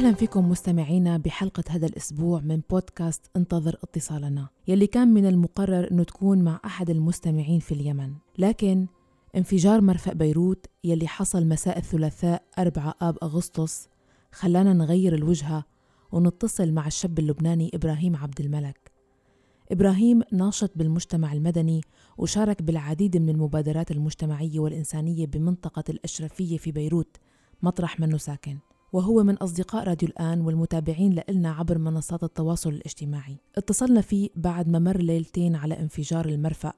أهلا فيكم مستمعينا بحلقة هذا الأسبوع من بودكاست انتظر اتصالنا يلي كان من المقرر أنه تكون مع أحد المستمعين في اليمن. لكن انفجار مرفأ بيروت يلي حصل مساء الثلاثاء 4 آب أغسطس خلانا نغير الوجهة ونتصل مع الشاب اللبناني إبراهيم عبد الملك. إبراهيم ناشط بالمجتمع المدني وشارك بالعديد من المبادرات المجتمعية والإنسانية بمنطقة الأشرفية في بيروت مطرح منه ساكن وهو من أصدقاء راديو الآن والمتابعين لإلنا عبر منصات التواصل الاجتماعي. اتصلنا فيه بعد ما مر ليلتين على انفجار المرفأ.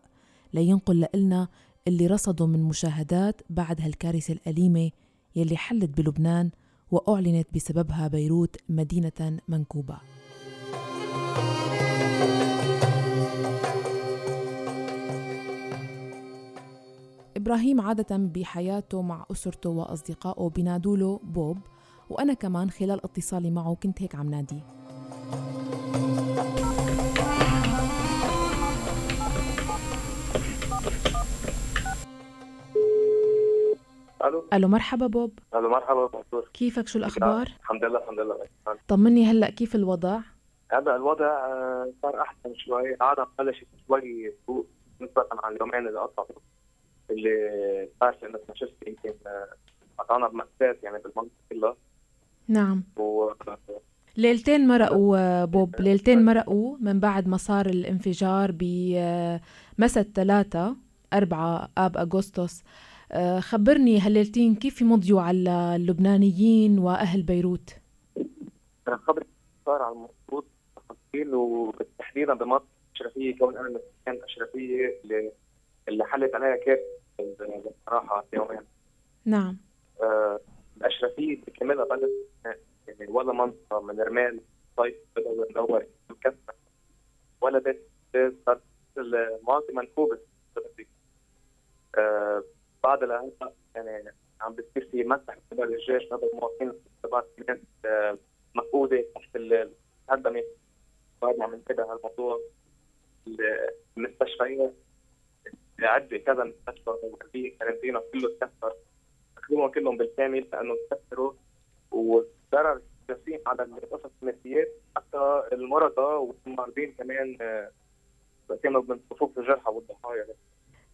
لينقل لإلنا اللي رصدوا من مشاهدات بعد هالكارثة الأليمة يلي حلت بلبنان وأعلنت بسببها بيروت مدينة منكوبة. إبراهيم عادة بحياته مع أسرته وأصدقائه بنادوله بوب وأنا كمان خلال اتصالي معه كنت هيك عم ناديه. ألو؟ ألو مرحبا بوب. ألو مرحبا دكتور كيفك؟ شو الأخبار؟ الحمد لله الحمد لله. طمني هلأ كيف الوضع؟ هذا الوضع آه، صار أحسن شوي. العالم بلشت شوي تفوق نسبة عن اليومين اللي قطعوا اللي بعرف إنه اكتشفت يمكن قطعنا بمأساة يعني بالمنطقة كلها. نعم. و ليلتين مرقوا آه، بوب. ليلتين مرقوا من بعد ما صار الانفجار بمساء الثلاثة أربعة آب أغسطس. آه، خبرني هالليلتين كيف مضيوا على اللبنانيين وأهل بيروت؟ خبري صار على المضبوط تفاصيل وتحديدا بمنطقة الأشرفية كون أنا من سكان الأشرفية اللي حلت عليها كارثة بصراحة يومين نعم. آه، الأشرفية بكاملها بلد يعني ولا منطقة من رمال صيف بدوي مدور مكسر ولا صار المناطق منكوبة. آه بعد لهلا يعني عم بتصير في مسح قبل الجيش قبل المواطنين تبعت كانت آه، مفقودة تحت الهدمة. بعد عم ننتبه هالموضوع المستشفيات عدة كذا مستشفى وقلبية كارنتينا كله تكسر تقريبا كلهم بالكامل لأنه تكسروا وضرر جسيم على القصص النفسيات حتى المرضى والمرضين كمان آه، كانوا من صفوف الجرحى والضحايا.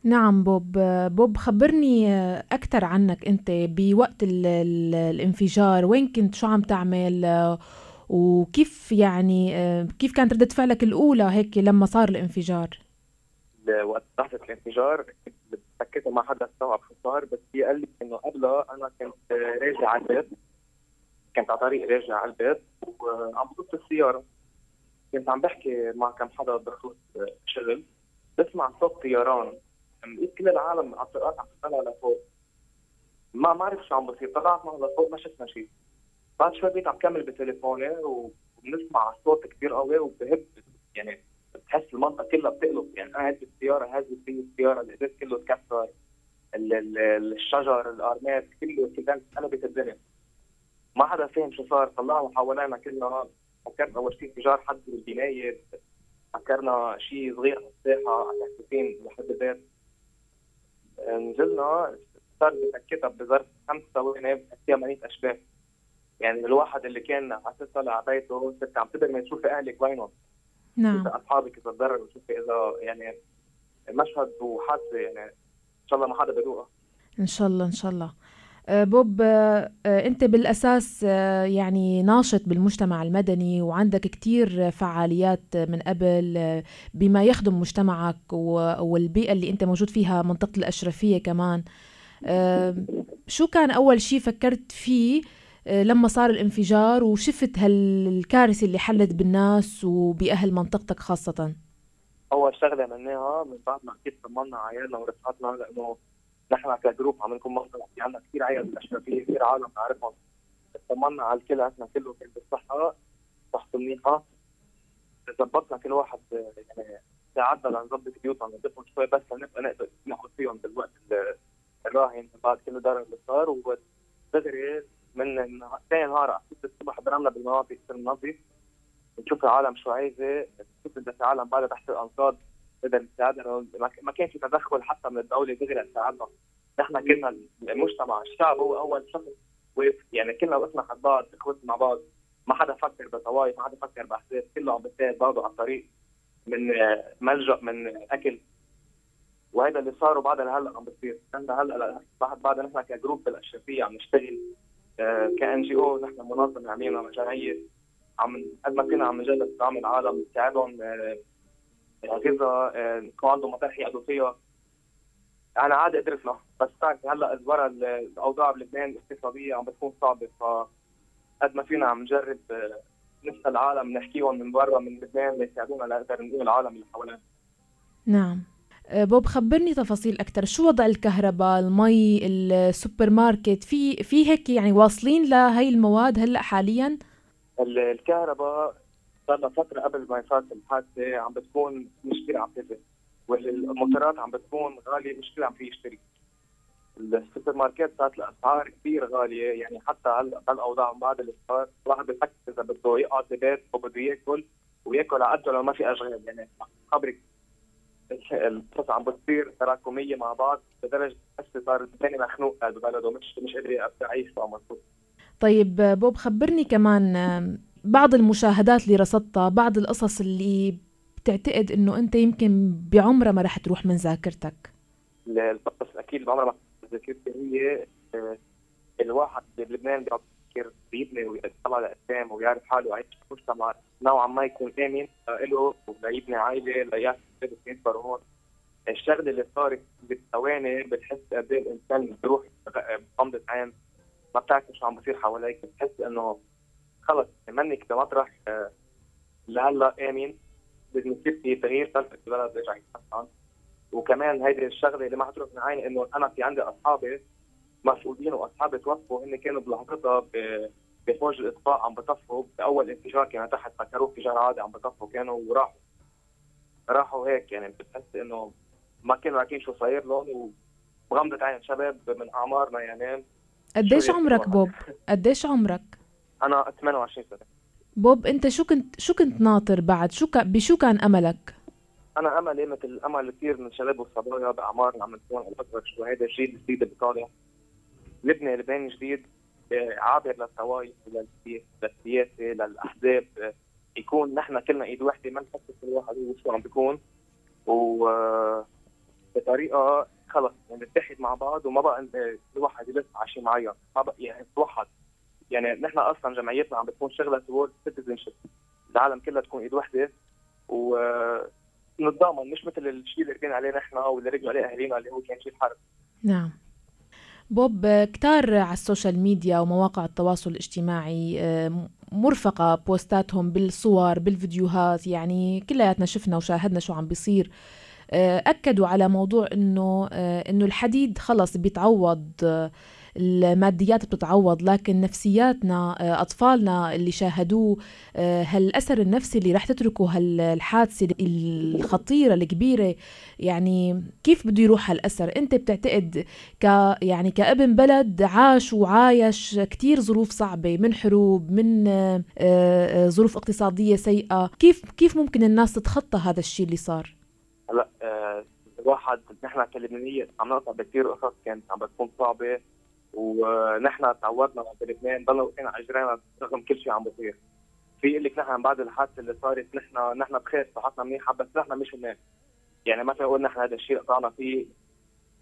نعم بوب. بوب خبرني أكثر عنك أنت بوقت ال ال الانفجار وين كنت؟ شو عم تعمل؟ وكيف يعني كيف كانت ردة فعلك الأولى هيك لما صار الانفجار؟ وقت لحظة الانفجار حكيت مع حدا استوعب شو صار بس هي قال لي إنه قبلها أنا كنت راجع على البيت. كنت على طريق راجع على البيت وعم بصف السيارة. كنت عم بحكي مع كم حدا بخصوص شغل. بسمع صوت طيران. لقيت كل العالم على الطرقات عم تطلع لفوق. ما ما عرفت شو عم بصير. طلعت معه لفوق ما شفنا شيء. بعد شوي بقيت عم كمل بتليفوني وبنسمع صوت كثير قوي وبهب. يعني بتحس المنطقة كلها بتقلب يعني قاعد بالسياره هازت في السيارة الازاز كله تكسر الشجر الارمات كله كذا قلبت الدنيا. ما حدا فهم شو صار طلعوا حوالينا كلنا فكرت أول شيء انفجار حد بالبنايه فكرنا شيء صغير على الساحة على تحتين لحد البيت. نزلنا صار بسكتها بظرف خمس ثواني فيها مئة أشباح. يعني الواحد اللي كان على طالع على بيته عم تقدر تشوفي أهلك وينهم. نعم. أصحابك إذا تضرر وتشوفي إذا يعني مشهد وحادثة يعني إن شاء الله ما حدا بيروقها إن شاء الله إن شاء الله. آه، بوب آه، آه، أنت بالأساس يعني ناشط بالمجتمع المدني وعندك كتير فعاليات من قبل بما يخدم مجتمعك والبيئة اللي أنت موجود فيها منطقة الأشرفية كمان. شو كان أول شيء فكرت فيه؟ لما صار الانفجار وشفت هالكارثة اللي حلت بالناس وبأهل منطقتك خاصة. أول شغلة عملناها من بعد ما أكيد طمنا عيالنا ورفقاتنا لأنه نحن كجروب عم نكون مصر في عندنا كثير عيال اشرفيه كثير عالم نعرفهم اطمنا على الكل إحنا كله كان بالصحة صحته منيحة. ظبطنا كل واحد يعني ساعدنا لنظبط بيوتنا نظبطهم شوي بس لنبقى نقدر ناخذ فيهم بالوقت الراهن بعد كل الضرر اللي صار. ودغري من ثاني نهار على الصبح ضربنا بالمناطق النظيف نشوف العالم شو عايزه نشوف إذا في عالم بعدها تحت الانقاض تقدر تساعدنا ما كان في تدخل حتى من الدولة دغري تساعدنا نحن كنا المجتمع الشعب هو أول شخص وقف. يعني كلنا وقفنا حد بعض اخوتنا مع بعض. ما حدا فكر بطوائف ما حدا فكر باحداث كله عم بتساعد بعضه على الطريق من ملجأ من أكل. وهذا اللي صار وبعدها لهلأ عم بتصير نحن هلأ بعد بعد نحن ك group بالأشرفية عم نشتغل. ك NGO نحن منظمه عملنا جمعية. عم قد ما كنا عم نجرب نعمل عالم نساعدهم آه، غذاء آه، يكون عندهم مطارح يقعدوا فيها على قد قدرتنا بس تعرف هلأ ازورا الأوضاع بلبنان الاقتصاديه عم بتكون صعبة. ف قد ما فينا عم نجرب نسال العالم نحكيهم من برا من لبنان ليساعدونا لنقدر نقول العالم اللي حوالينا. نعم. آه، بوب خبرني تفاصيل أكثر شو وضع الكهرباء المي السوبر ماركت في في هيك يعني واصلين لهي المواد هلأ حاليا؟ الكهرباء صار لها فترة قبل ما يصير الحادثة عم بتكون مشكلة عم تنزل والموتورات عم بتكون غالية مشكلة عم في يشتري. السوبر ماركت صارت الاسعار كثير غالية يعني حتى هلأ بالاوضاع بعد الافطار الواحد بفكر إذا بده يقعد ببيت وبده يأكل ويأكل على قده لو ما في أشغال. يعني خبرك القصة عم بتصير تراكمية مع بعض لدرجة بس صار الثاني مخنوق ببلده مش مش قادر يعيش مبسوط طيب بوب خبرني كمان بعض المشاهدات اللي رصدتها بعض القصص اللي بتعتقد إنه أنت يمكن بعمرها ما رح تروح من ذاكرتك. القصص أكيد بعمرها ما ذاكرتي هي آه، الواحد بلبنان بيفكر بيبني ويطلع لقدام ويعرف حاله يعيش في مجتمع نوعا ما يكون آمن له وليبني عائلة ليعرف كيف يكبر هون الشغله اللي صارت بالثواني بتحس قد إيه الإنسان بيروح بغمضه عين ما بتعرف شو عم بصير حواليك بتحس إنه خلص منك بمطرح لهلأ آمن. لازم يصير في تغيير سلفة البلد يرجع يتحسن وكمان هيدي الشغلة اللي ما حتروح من عيني إنه أنا في عندي أصحابي مفقودين واصحابي توفوا هن كانوا بلحظتها بفوج الإطفاء عم بطفوا بأول انفجار كان تحت فكروه انفجار عادي عم بطفوا كانوا وراحوا راحوا هيك يعني بتحس إنه ما كانوا عارفين شو صاير لهم وبغمضة عين شباب من اعمارنا يعني قديش عمرك بوب؟ قديش عمرك؟ أنا 28 سنة بوب أنت شو كنت شو كنت ناطر بعد؟ شو ك... بشو كان أملك؟ أنا أملي مثل امل كثير من الشباب والصبايا باعمارنا عم نكون الاكبر شو هذا الجديد اللي طالع نبني لبنان جديد آه، عابر للطوائف للسياسة للأحزاب آه، يكون نحن كلنا إيد وحدة ما نحس كل واحد هو شو عم بيكون. و آه، بطريقة خلص يعني نتحد مع بعض وما بقى كل واحد يلف على شيء معين. ما بقى يعني نتوحد يعني نحن أصلا جمعيتنا عم بتكون شغلة toward citizenship العالم كلها تكون إيد وحدة. و نتضامن مش مثل الشيء اللي رجعنا عليه نحن أو اللي رجعوا عليه أهالينا اللي هو كان شيء الحرب نعم. بوب كتار على ال social media ومواقع التواصل الاجتماعي آه، مرفقة بوستاتهم بالصور بالفيديوهات يعني كلياتنا شفنا وشاهدنا شو عم بيصير. آه، أكدوا على موضوع إنه آه، إنه الحديد خلص بيتعوض الماديات بتتعوض لكن نفسياتنا آه، أطفالنا اللي شاهدوه آه، هالأثر النفسي اللي رح تتركه هالحادثة الخطيرة الكبيرة يعني كيف بده يروح هالأثر أنت بتعتقد ك يعني كابن بلد عاش وعايش كتير ظروف صعبة من حروب من آه، ظروف اقتصادية سيئة كيف كيف ممكن الناس تتخطى هذا الشيء اللي صار؟ هلا الواحد نحن كلبنانية عم نقطع بكثير قصص كانت عم بتكون صعبة ونحن تعودنا بلبنان ضلنا كان على اجرينا رغم كل شيء عم بصير. في يقول لك نحن بعد الحادثة اللي صارت نحن نحن بخير صحتنا منيحة بس نحن مش هناك. يعني ما نقول نحن هذا الشيء قطعنا فيه.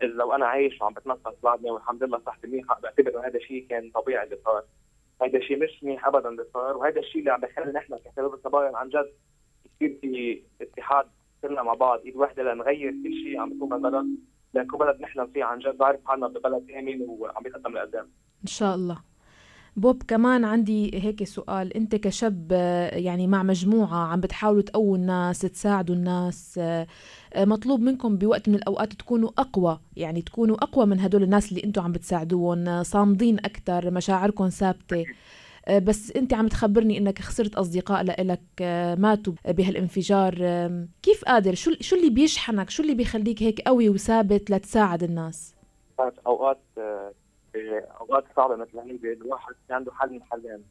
إذا لو أنا عايش وعم بتنفس بعدني والحمد لله صحتي منيحة بعتبر إنه هذا الشيء كان طبيعي اللي صار. هذا الشيء مش منيح ابدا اللي صار وهذا الشيء اللي عم بخلي نحن كشباب الصبايا عن جد يصير في اتحاد كلنا مع بعض. إيد واحدة لنغير كل شيء عم بيكون بالبلد لكن بلد نحلم فيه عن جد بعرف حالنا ببلد آمن وعم بيقدم لقدام. إن شاء الله. بوب كمان عندي هيك سؤال. أنت كشاب يعني مع مجموعة عم بتحاولوا تقووا الناس تساعدوا الناس مطلوب منكم بوقت من الأوقات تكونوا أقوى يعني تكونوا أقوى من هدول الناس اللي أنتم عم بتساعدوهم صامدين أكثر مشاعركم ثابتة. بس انت عم تخبرني انك خسرت اصدقاء لإلك آه، ماتوا بهالانفجار. كيف قادر؟ شو شو اللي بيشحنك؟ شو اللي بيخليك هيك قوي وثابت لتساعد الناس؟ كانت أوقات آه، أوقات صعبة. مثل هيدي الواحد عنده حل من حلين.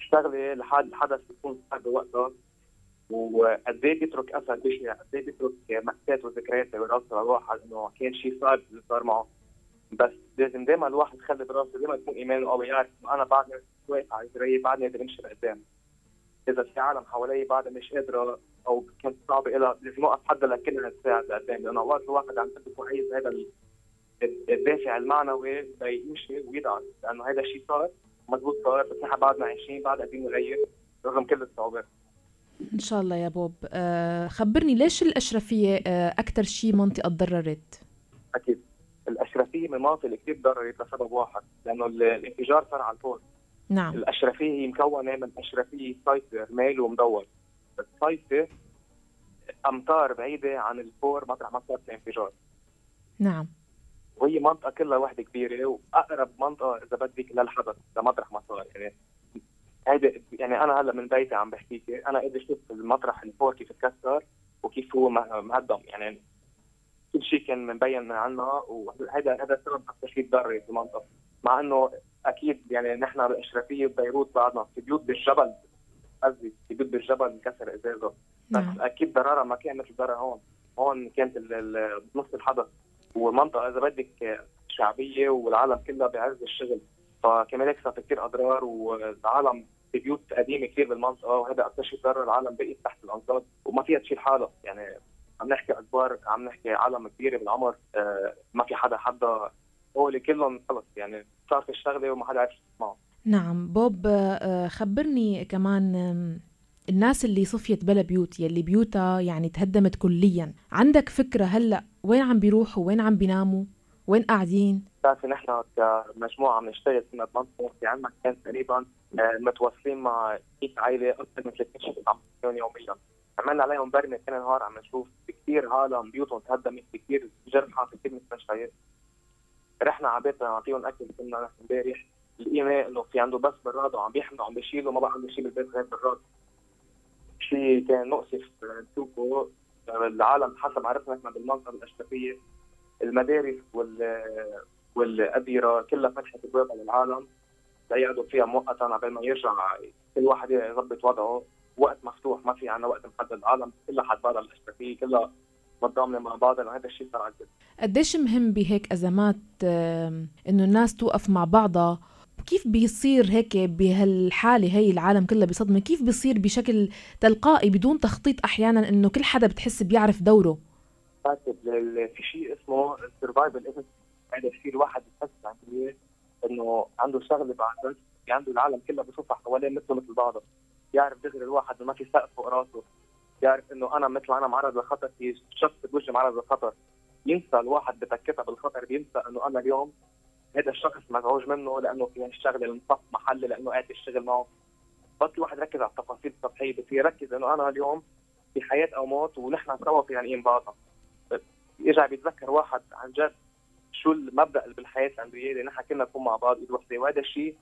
اشتغلي لحد الحدث يكون صار بوقتها وقد إيه بيترك أثر بشع؟ قد إيه بيترك مأساة وذكريات براس الواحد إنه كان شيء صعب اللي صار معه. بس لازم دائما الواحد يخلي براسه دائما يكون إيمانه قوي يعرف إنه أنا بعدني واقف على رجلي بعدني قادر امشي لقدام. إذا في عالم حوالي بعدها مش قادرة أو كانت صعبة لها لازم اوقف حدا لكلها تساعد لقدام. لأنه أوقات الواحد عم يكون عايز هذا الدافع المعنوي ليمشي ويدعس لأنه هذا الشيء صار مضبوط صار بس نحن بعدنا عايشين بعد قادرين نغير رغم كل الصعوبات. إن شاء الله يا بوب. آه خبرني ليش الأشرفية آه أكثر شيء منطقة تضررت؟ أكيد. الأشرفية من المناطق اللي كثير تضررت لسبب واحد لأنه الانفجار صار على الفور. نعم. الأشرفية هي مكونة من أشرفية صيفي رمال ومدور. الصيفي امتار بعيدة عن الفور مطرح ما صار الانفجار نعم. وهي منطقة كلها وحدة كبيرة وأقرب منطقة إذا بدك للحدث لمطرح ما صار. يعني هيدي يعني أنا هلأ من بيتي عم بحكيك أنا قادر أشوف المطرح الفور كيف تكسر وكيف هو مهدم. يعني كل شيء كان مبين عنا وهذا هذا السبب أكثر شيء تضرر في المنطقة مع إنه أكيد يعني نحن بالاشرفيه ببيروت بعدنا. في بيوت بالجبل قصدي في بيوت بالجبل انكسر إزازه. بس نعم. أكيد ضررها ما كان مثل ضرر هون. هون كانت نص الحدث. ومنطقه إذا بدك شعبية والعالم كلها بعز الشغل. فكمان هيك صار كثير أضرار والعالم في بيوت قديمة كثير بالمنطقة وهذا أكثر شيء ضرر العالم بقيت تحت الانقاض وما فيها تشيل حالها. يعني عم نحكي اكبار عم نحكي عالم كبيره بالعمر آه ما في حدا حدا هو اللي كلهم خلص يعني صارت الشغلة وما حدا عرف يسمعه. نعم. بوب آه، خبرني كمان الناس اللي صفيت بلا بيوت يلي بيوتها يعني تهدمت كليا. عندك فكرة هلأ وين عم بيروحوا؟ وين عم بيناموا؟ وين قاعدين؟ بتعرفي نحن كمجموعة بنشتغل في منطقة في عندنا كان تقريبا آه، متواصلين مع 100 عائلة أكثر من 30 شخص عم يوميا. عملنا عليهم برنامج كل نهار عم نشوف كثير عالم بيوتهم تهدمت كثير جرحى في كثير مستشفيات رحنا على بيتنا نعطيهم أكل كنا نحن امبارح لقينا إنه في عنده بس براد وعم بيحمل وعم بيشيله ما بقى عنده شيء بالبيت غير براد. شيء كان مؤسف. نشوفه العالم حسب عرفنا نحن بالمنطقة الأشرفية المدارس وال والأديرة كلها فتحت ابوابها للعالم. ليقعدوا فيها مؤقتا قبل ما يرجع كل واحد يظبط وضعه. وقت مفتوح ما في عنا وقت محدد العالم كلها حتبادل الاشتراكيه كلها متضامنة مع بعضها وهذا الشيء صار عدل قديش مهم بهيك ازمات إنه الناس توقف مع بعضها؟ كيف بيصير هيك بهالحالة هي العالم كلها بصدمة؟ كيف بيصير بشكل تلقائي بدون تخطيط أحيانا إنه كل حدا بتحس بيعرف دوره؟ في شيء اسمه السرفايفل هذا الشيء الواحد بحس عليه إنه عنده شغلة بعد عنده العالم كلها بشوفها حواليه مثله مثل بعضه. يعرف دغري الواحد ما في سقف فوق راسه يعرف إنه أنا مثل أنا معرض لخطر في شخص بوجهي معرض لخطر ينسى الواحد بتكتها بالخطر بينسى إنه أنا اليوم هذا الشخص مزعوج منه لأنه في الشغله انصف محلي لأنه قاعد يشتغل معه. بس الواحد ركز على التفاصيل السطحية بصير يركز إنه أنا اليوم في حياة أو موت ونحن سوا في يعني بعضنا يرجع بيتذكر واحد عن جد شو المبدأ اللي بالحياة عنده إياه نحن كنا نكون مع بعض ايد وحده وهذا الشيء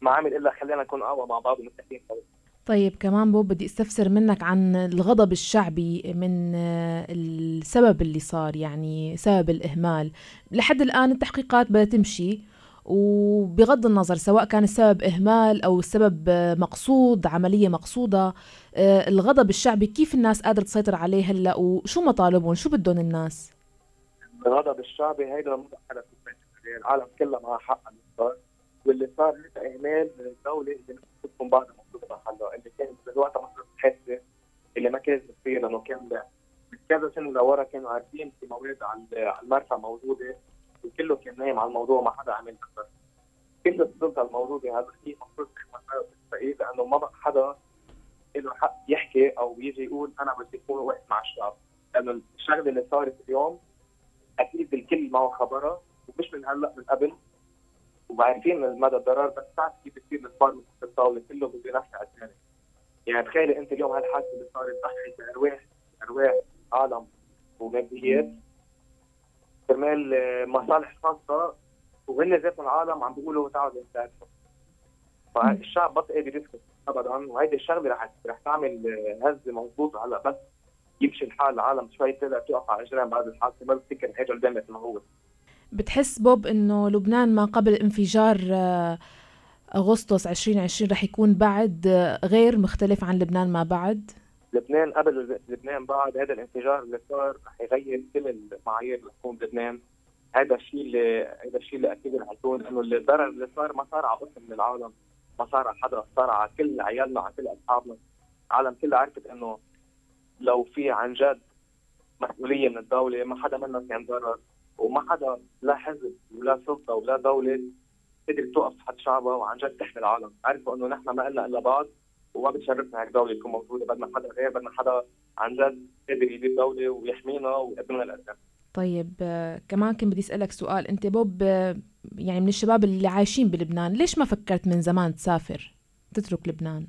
ما عامل إلا خلينا نكون أقوى مع بعض ومتحدين سوا طيب كمان بوب بدي استفسر منك عن الغضب الشعبي من آه، السبب اللي صار يعني سبب الإهمال. لحد الآن التحقيقات بدها تمشي وبغض النظر سواء كان السبب إهمال أو السبب آه، مقصود عملية مقصودة آه، الغضب الشعبي كيف الناس قادرة تسيطر عليه هلأ؟ وشو مطالبهم؟ شو بدهم الناس؟ الغضب الشعبي هيدا العالم كلها معها حق واللي صار هذا إهمال من الدولة اللي تكون محلها اللي كانت بالوقت مفروض تحاسب اللي ما كانت بتصير لأنه كان كذا سنة لورا كانوا عارفين في مواد على المرفأ موجودة وكله كان نايم على الموضوع ما حدا عمل أكثر كل السلطه الموجودة هذا الشيء المفروض تستقيل لأنه ما بقى حدا له حق يحكي أو يجي يقول أنا بدي أكون واقف مع الشعب. لأنه الشغلة اللي صارت اليوم أكيد الكل معه خبرها ومش من هلأ من قبل وعارفين مدى الضرر بس بتعرف كيف بتصير الصار من الطاوله كله بده نفس عشانه يعني تخيلي أنت اليوم هالحادثة اللي صارت ضحي بأرواح أرواح عالم وماديات. كرمال آه، مصالح خاصة وهن ذاتهم العالم عم بيقولوا تعالوا نساعدكم فالشعب بطل قادر يسكت ابدا وهيدي الشغلة رح رح تعمل آه، هزة مضبوطة هلأ بس يمشي الحال العالم شوي تقدر توقف على اجرام بعد الحادثة ما بتفكر حاجة قدام ما هو بتحس بوب إنه لبنان ما قبل انفجار آه، أغسطس 2020 رح يكون بعد آه، غير مختلف عن لبنان ما بعد؟ لبنان قبل لبنان بعد هذا الانفجار اللي صار رح يغير كل المعايير اللي تكون بلبنان. هذا الشيء اللي هذا الشيء اللي أكيد رح يكون إنه الضرر اللي صار ما صار على بس من العالم ما صار على حدا صار على كل عيالنا على كل أصحابنا. العالم كلها عرفت إنه لو في عن جد مسؤولية من الدولة ما حدا منا كان ضرر. وما حدا لا حزب ولا سلطه ولا دوله قدرت توقف حد شعبها وعن جد تحمي العالم، عرفوا انه نحن ما لنا الا بعض وما بتشرفنا هيك دوله تكون موجوده بدنا حدا غير بدنا حدا عن جد قادر يدير دوله ويحمينا ويقدم لنا الاسلام. طيب آه، كمان كنت بدي اسالك سؤال انت بوب آه، يعني من الشباب اللي عايشين بلبنان ليش ما فكرت من زمان تسافر تترك لبنان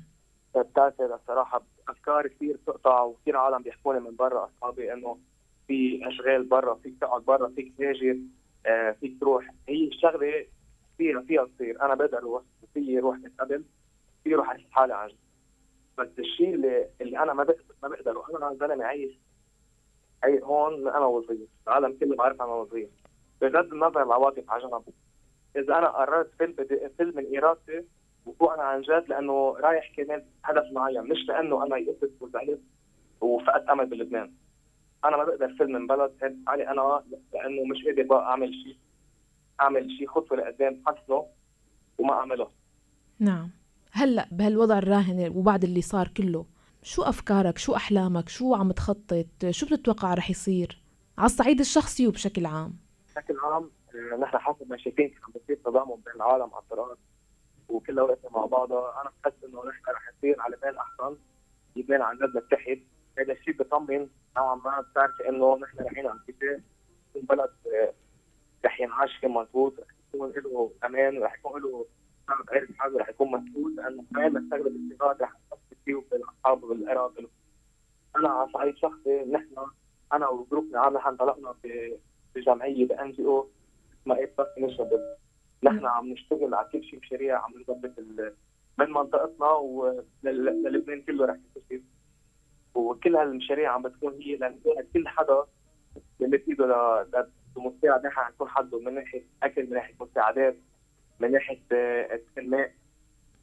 بتعرفي الصراحه افكار كثير بتقطع وكثير عالم بيحكوا لي من برا اصحابي انه في أشغال برا فيك تقعد برا فيك تهاجر آه فيك تروح. هي الشغلة فيها فيها تصير. أنا بقدر أروح في روح من قبل في روح احس حالي عن بس الشيء اللي اللي أنا ما بقدر ما بقدر وأنا زلمه عايش اي هون أنا وصغير العالم كله بعرف أنا وصغير بغض النظر العواطف على جنب إذا أنا قررت فيلم فيلم من إرادتي وفوق أنا عن جد لأنه رايح كمان هدف معين. مش لأنه أنا يئست وزعلت وفقدت أمل بلبنان. أنا ما بقدر فيلم من بلد علي أنا لأنه مش قادر بقى أعمل شيء أعمل شيء خطوة لقدام حسنه وما أعمله. نعم. هلأ بهالوضع الراهن وبعد اللي صار كله شو أفكارك؟ شو أحلامك؟ شو عم تخطط؟ شو بتتوقع رح يصير؟ على الصعيد الشخصي وبشكل عام. بشكل عام آه، نحن حسب ما شايفين عم بصير تضامن بين العالم على الطرق وكلها واقفه مع بعضها أنا بحس إنه نحن رح نصير على بال أحسن لبنان عن جد نتحد هذا الشيء بيطمن نوعا ما بتعرفي إنه نحن رايحين عم كتاب بلد آه، رح ينعاش مضبوط رح يكون له أمان رح يكون له شعب حاله رح يكون مسؤول لأنه كمان نستغرب الاستفاده رح فيه بالاصحاب وبالقرب أنا على صعيد شخصي نحن أنا وجروبنا عامل انطلقنا بجمعية بان جي أو اسمها ايت بس انشيتيف نحن عم نشتغل على كل شيء مشاريع عم نظبط من منطقتنا وللبنان كله رح يصير وكل هالمشاريع عم بتكون هي لنساعد كل حدا يمد إيده لمساعد نحن نكون حده من ناحية أكل من ناحية مساعدات من ناحية استلماء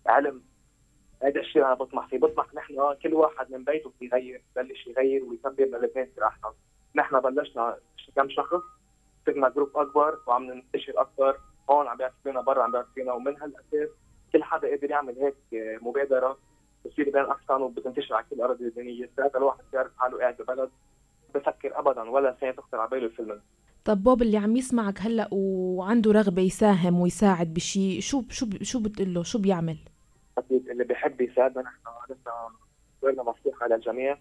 آه، علم. هذا الشيء أنا بطمح فيه. بطمح نحن كل واحد من بيته يغير يبلش يغير ويكبر للبنان يصير احسن نحن بلشنا كم شخص صرنا جروب أكبر وعم ننتشر أكثر هون عم بيعرف فينا برا عم بيعرف فينا ومن هالأساس كل حدا قادر يعمل هيك مبادرة. بصير بين احسن وبتنتشر على كل الأراضي اللبنانيه، ساعتها الواحد بيعرف حاله قاعد ببلد بفكر ابدا ولا ثانية تخطر على باله الفيلم. طب بوب اللي عم يسمعك هلأ وعنده رغبة يساهم ويساعد بشيء شو شو شو بتقول له؟ شو بيعمل؟ أكيد اللي بيحب يساعدنا نحن لسه دورنا مفتوح على الجميع.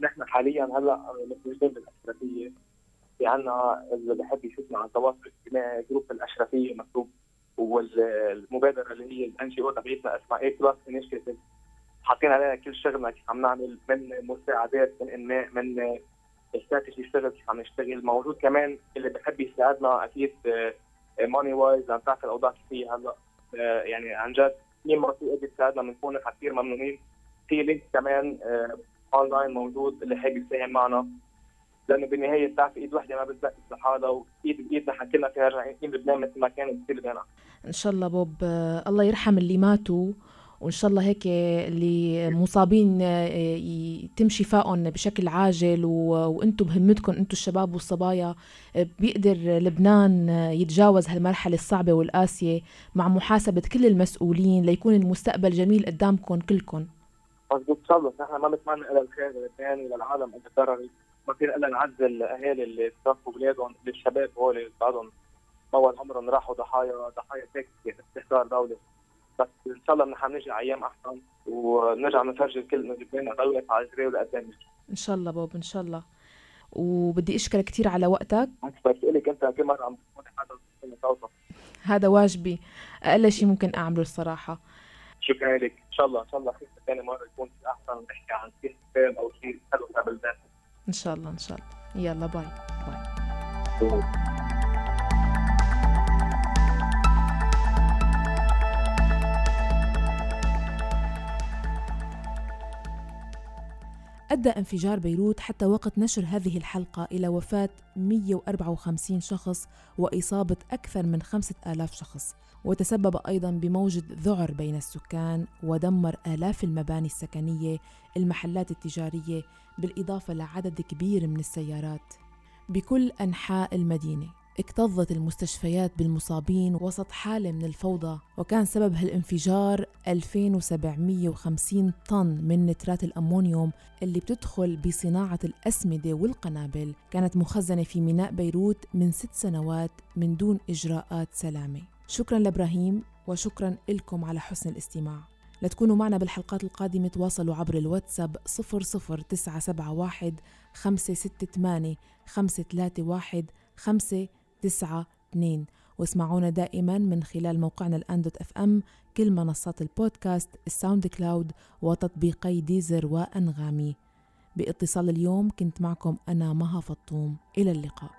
نحن حاليا هلأ متواجدين بالأشرفية. في عنا اللي بحب يشوفنا على التواصل الاجتماعي group الأشرفية مكتوب والمبادرة اللي هي ال NGO تبعيتنا اسمها A Plus Initiative حاطين عليها كل شغلنا كيف عم نعمل من مساعدات من إنماء من استراتيجي اشتغل كيف عم نشتغل. موجود كمان اللي بحب يساعدنا أكيد money wise عم تعرف الأوضاع كيف هي هلأ آه، يعني عن جد مين ما في قدر يساعدنا بنكون كثير ممنونين. في link كمان اونلاين آه، موجود اللي حابب يساهم معنا. لأنه بالنهاية بتعرف إيد وحدة ما بتزقف لحالها وايد بايد نحن كلنا فيها راجعين لبنان مثل ما كانت بتصير لبنان إن شاء الله بوب آه، الله يرحم اللي ماتوا. وإن شاء الله هيك اللي مصابين آه، يتم شفائهم بشكل عاجل وأنتم بهمتكم أنتم الشباب والصبايا آه، بيقدر لبنان يتجاوز هالمرحلة الصعبة والقاسية مع محاسبة كل المسؤولين ليكون المستقبل جميل قدامكم كلكم. شاء الله نحن ما بنتمنى إلى الخير للبنان وللعالم ان تضرر ما فينا إلا نعزل الأهالي اللي توفوا بلادهم للشباب هول بعضهم طول عمرهم راحوا ضحايا ضحايا هيك استهتار دولة. بس إن شاء الله نحن نرجع أيام أحسن ونرجع نفرجي الكل إنه لبنان دوله على الجري ولقدام إن شاء الله بوب إن شاء الله. وبدي أشكرك كثير على وقتك. بس لك أنت كل مرة عم تكون هذا واجبي. أقل شيء ممكن أعمله الصراحة. شكرا لك. إن شاء الله إن شاء الله خير ثاني مرة يكون في أحسن نحكي عن كتاب أو شيء حلو قبل ذات إن شاء الله إن شاء الله. يلا باي. باي. أدى انفجار بيروت حتى وقت نشر هذه الحلقة إلى وفاة 154 شخص وإصابة أكثر من 5000 شخص. وتسبب أيضا بموجة ذعر بين السكان ودمر آلاف المباني السكنية المحلات التجارية بالإضافة لعدد كبير من السيارات. بكل أنحاء المدينة. اكتظت المستشفيات بالمصابين وسط حالة من الفوضى وكان سبب هالانفجار 2750 طن من نترات الأمونيوم اللي بتدخل بصناعة الأسمدة والقنابل. كانت مخزنة في ميناء بيروت من ست سنوات من دون إجراءات سلامة. شكرا لإبراهيم وشكرا لكم على حسن الاستماع. لتكونوا معنا بالحلقات القادمة تواصلوا عبر الواتساب 00971 568 531 592 واسمعونا دائما من خلال موقعنا الآن dot FM كل منصات البودكاست ال SoundCloud وتطبيقي Deezer وأنغامي. بإتصال اليوم كنت معكم أنا مها فطوم. إلى اللقاء.